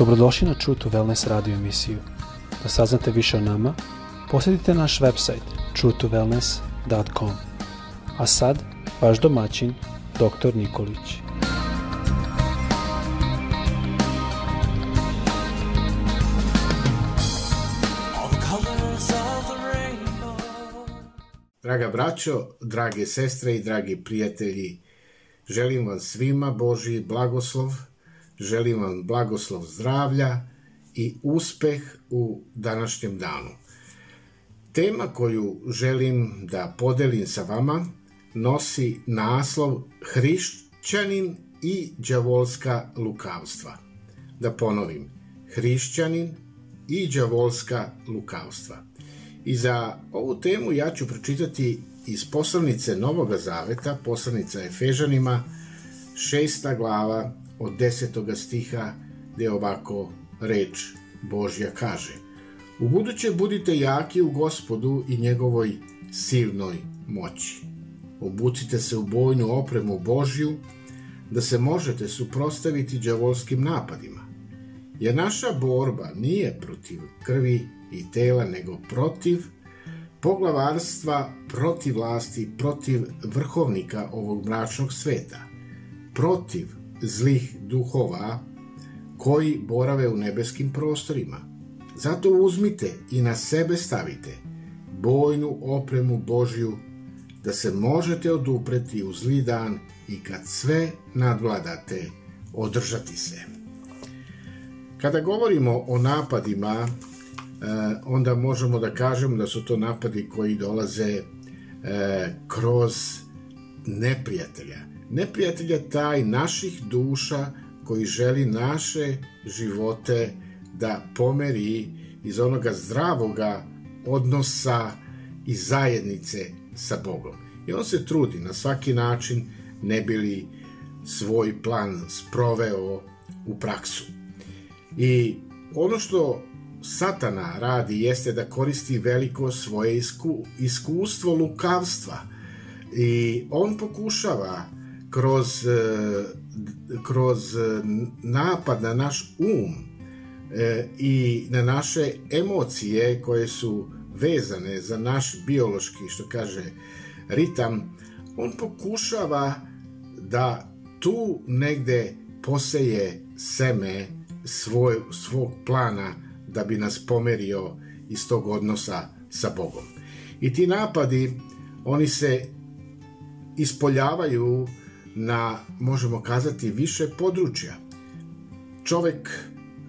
Dobrodošli na True to Wellness radio emisiju. Da saznate više o nama, posjetite naš website truetowellness.com. A sad, vaš domaćin, dr. Nikolić. Draga braćo, drage sestre i dragi prijatelji, želim vam svima Božji blagoslov, želim vam blagoslov zdravlja i uspeh u današnjem danu. Tema koju želim da podelim sa vama nosi naslov Hrišćanin i đavolska lukavstva. Da ponovim, Hrišćanin i đavolska lukavstva. I za ovu temu ja ću pročitati iz poslanice Novog Zaveta, poslanica Efežanima, šesta glava od desetoga stiha, gde ovako reč Božja kaže. U buduće budite jaki u gospodu i njegovoj silnoj moći. Obucite se u bojnu opremu Božju, da se možete suprostaviti đavolskim napadima. Jer naša borba nije protiv krvi i tela, nego protiv poglavarstva, protiv vlasti, protiv vrhovnika ovog mračnog sveta, protiv zlih duhova koji borave u nebeskim prostorima. Zato uzmite i na sebe stavite bojnu opremu Božju, da se možete odupreti u zli dan i kad sve nadvladate, održati se. Kada govorimo o napadima E, onda možemo da kažemo da su to napadi koji dolaze e, kroz neprijatelja. Neprijatelja taj naših duša koji želi naše živote da pomeri iz onoga zdravoga odnosa i zajednice sa Bogom. I on se trudi na svaki način ne bili svoj plan sproveo u praksu. I ono što satana radi jeste da koristi veliko svoje isku, iskustvo lukavstva i on pokušava kroz, e, kroz napad na naš um e, i na naše emocije koje su vezane za naš biološki, što kaže, ritam, on pokušava da tu negde poseje seme svoj, svog plana da bi nas pomerio iz tog odnosa sa Bogom. I ti napadi, oni se ispoljavaju na, možemo kazati, više područja. Čovek,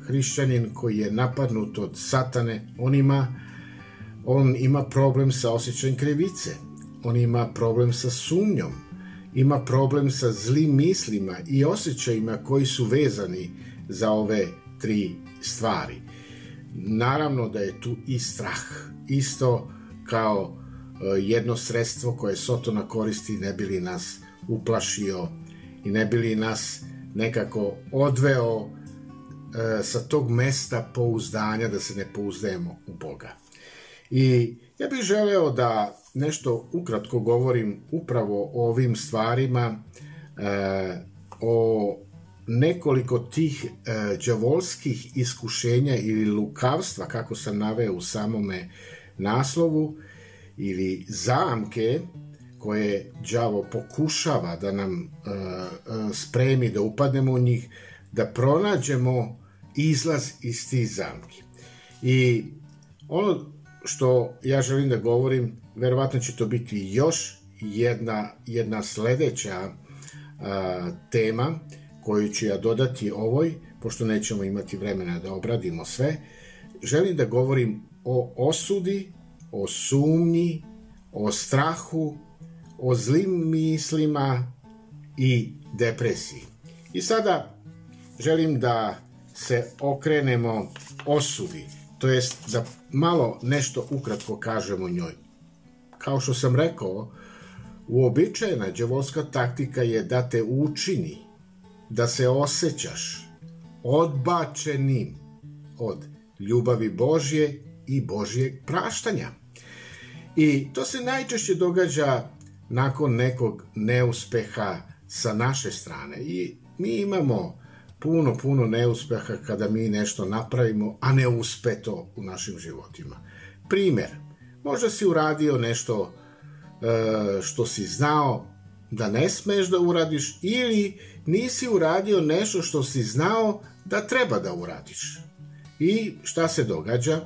hrišćanin koji je napadnut od satane, on ima, on ima problem sa osjećajem krivice, on ima problem sa sumnjom, ima problem sa zlim mislima i osjećajima koji su vezani za ove tri stvari. Naravno da je tu i strah, isto kao e, jedno sredstvo koje Sotona koristi ne bili nas uplašio i ne bili nas nekako odveo e, sa tog mesta pouzdanja da se ne pouzdajemo u Boga. I ja bih želeo da nešto ukratko govorim upravo o ovim stvarima, e, o nekoliko tih e, đavolskih iskušenja ili lukavstva, kako sam naveo u samome naslovu, ili zamke koje đavo pokušava da nam e, e, spremi da upadnemo u njih, da pronađemo izlaz iz tih zamki. I ono što ja želim da govorim, verovatno će to biti još jedna, jedna sledeća a, tema, koju ću ja dodati ovoj, pošto nećemo imati vremena da obradimo sve, želim da govorim o osudi, o sumnji, o strahu, o zlim mislima i depresiji. I sada želim da se okrenemo osudi, to jest da malo nešto ukratko kažemo njoj. Kao što sam rekao, uobičajena đavolska taktika je da te učini da se osjećaš odbačenim od ljubavi Božje i Božjeg praštanja. I to se najčešće događa nakon nekog neuspeha sa naše strane. I mi imamo puno, puno neuspeha kada mi nešto napravimo, a ne uspe to u našim životima. Primer, možda si uradio nešto e, što si znao da ne smeš da uradiš ili nisi uradio nešto što si znao da treba da uradiš. I šta se događa?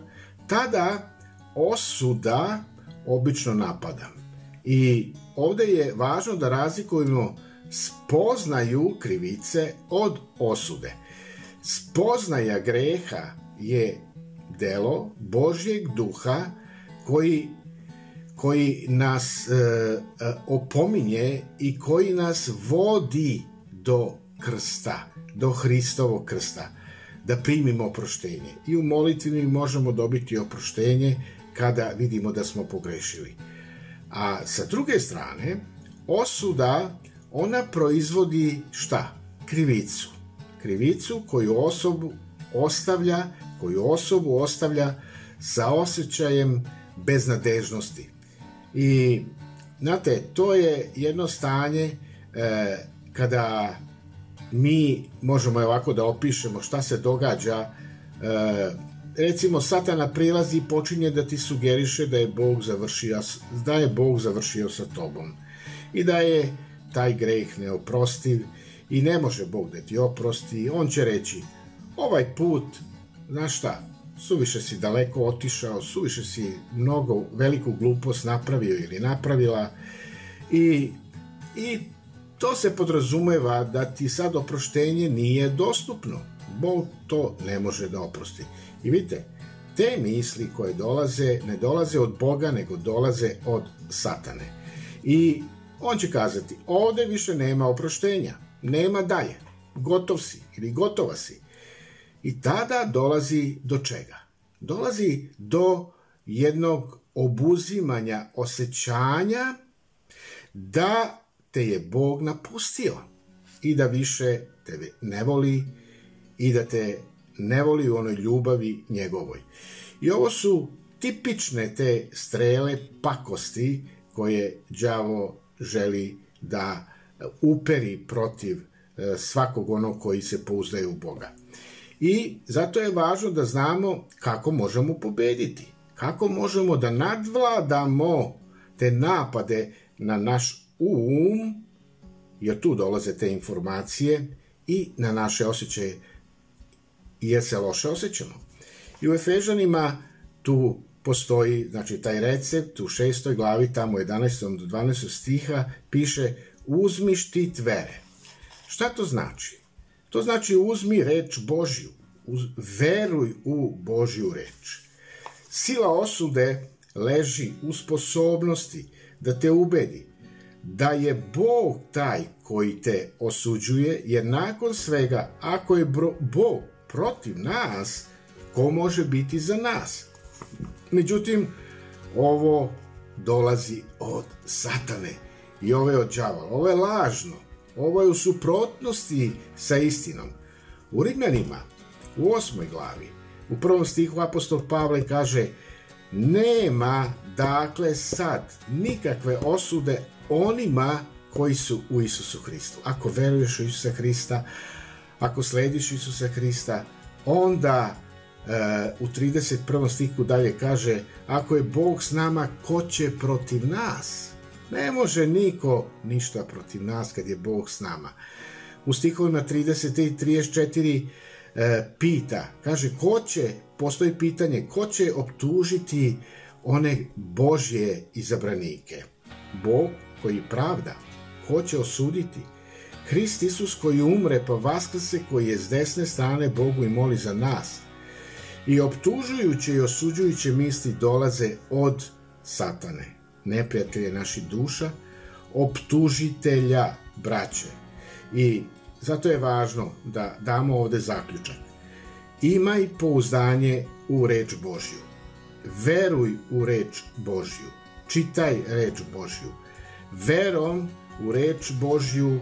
Tada osuda obično napada. I ovde je važno da razlikujemo spoznaju krivice od osude. Spoznaja greha je delo Božjeg duha koji koji nas e, e, opominje i koji nas vodi do krsta, do Hristovog krsta, da primimo oproštenje. I u molitvi mi možemo dobiti oproštenje kada vidimo da smo pogrešili. A sa druge strane, osuda, ona proizvodi šta? Krivicu. Krivicu koju osobu ostavlja, koju osobu ostavlja sa osjećajem beznadežnosti. I, znate, to je jedno stanje e, kada mi možemo ovako da opišemo šta se događa e, recimo satana prilazi i počinje da ti sugeriše da je Bog završio da je Bog završio sa tobom i da je taj greh neoprostiv i ne može Bog da ti oprosti on će reći ovaj put znaš šta suviše si daleko otišao suviše si mnogo veliku glupost napravio ili napravila i, i to se podrazumeva da ti sad oproštenje nije dostupno. Bog to ne može da oprosti. I vidite, te misli koje dolaze, ne dolaze od Boga, nego dolaze od satane. I on će kazati, ovde više nema oproštenja, nema dalje, gotov si ili gotova si. I tada dolazi do čega? Dolazi do jednog obuzimanja osjećanja da te je Bog napustio i da više tebe ne voli i da te ne voli u onoj ljubavi njegovoj. I ovo su tipične te strele pakosti koje đavo želi da uperi protiv e, svakog onog koji se pouzdaje u Boga. I zato je važno da znamo kako možemo pobediti, kako možemo da nadvladamo te napade na naš um, jer tu dolaze te informacije i na naše osjećaje jer se loše osjećamo. I u Efežanima tu postoji, znači taj recept u šestoj glavi, tamo 11. do 12. stiha, piše uzmi štit vere. Šta to znači? To znači uzmi reč Božju, uz, veruj u Božju reč. Sila osude leži u sposobnosti da te ubedi da je Bog taj koji te osuđuje, jer nakon svega, ako je Bog protiv nas, ko može biti za nas? Međutim, ovo dolazi od satane i ovo je od džavala. Ovo je lažno. Ovo je u suprotnosti sa istinom. U Rimljanima, u osmoj glavi, u prvom stihu apostol Pavle kaže nema dakle sad nikakve osude onima koji su u Isusu Hristu. Ako veruješ u Isusa Hrista, ako slediš Isusa Hrista, onda e, u 31. stiku dalje kaže ako je Bog s nama, ko će protiv nas? Ne može niko ništa protiv nas kad je Bog s nama. U stihovima 30 i 34 e, pita, kaže ko će, postoji pitanje, ko će optužiti one Božje izabranike? Bog koji pravda, hoće osuditi. Hrist Isus koji umre pa vaskrse koji je s desne strane Bogu i moli za nas. I optužujuće i osuđujuće misli dolaze od satane, neprijatelje naših duša, optužitelja braće. I zato je važno da damo ovde zaključak. Imaj pouzdanje u reč Božju. Veruj u reč Božju. Čitaj reč Božju verom u reč Božju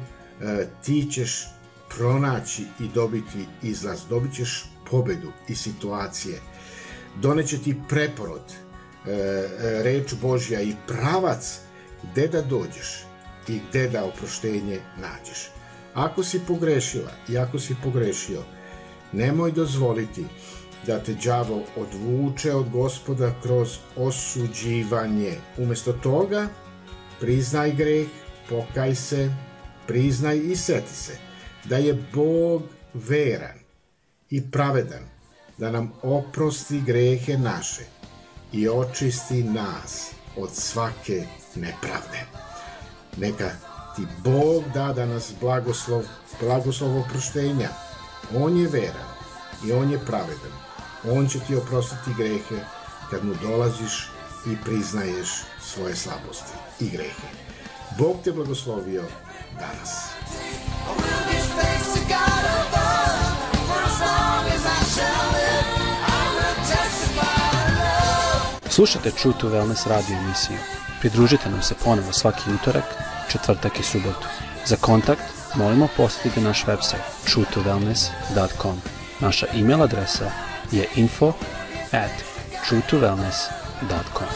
ti ćeš pronaći i dobiti izlaz, dobit ćeš pobedu i situacije. Doneće ti preporod, e, e, reč Božja i pravac gde da dođeš i gde da oproštenje nađeš. Ako si pogrešila i ako si pogrešio, nemoj dozvoliti da te đavo odvuče od gospoda kroz osuđivanje. Umesto toga, priznaj greh, pokaj se, priznaj i seti se da je Bog veran i pravedan, da nam oprosti grehe naše i očisti nas od svake nepravde. Neka ti Bog da da nas blagoslov, blagoslov oproštenja. On je veran i on je pravedan. On će ti oprostiti grehe kad mu dolaziš i priznaješ svoje slabosti i grehe. Bog te blagoslovio danas. Slušate True to Wellness radio emisiju. Pridružite nam se ponovo svaki utorak, četvrtak i subotu. Za kontakt molimo posjetite naš website truetowellness.com. Naša e-mail adresa je info at truetowellness.com.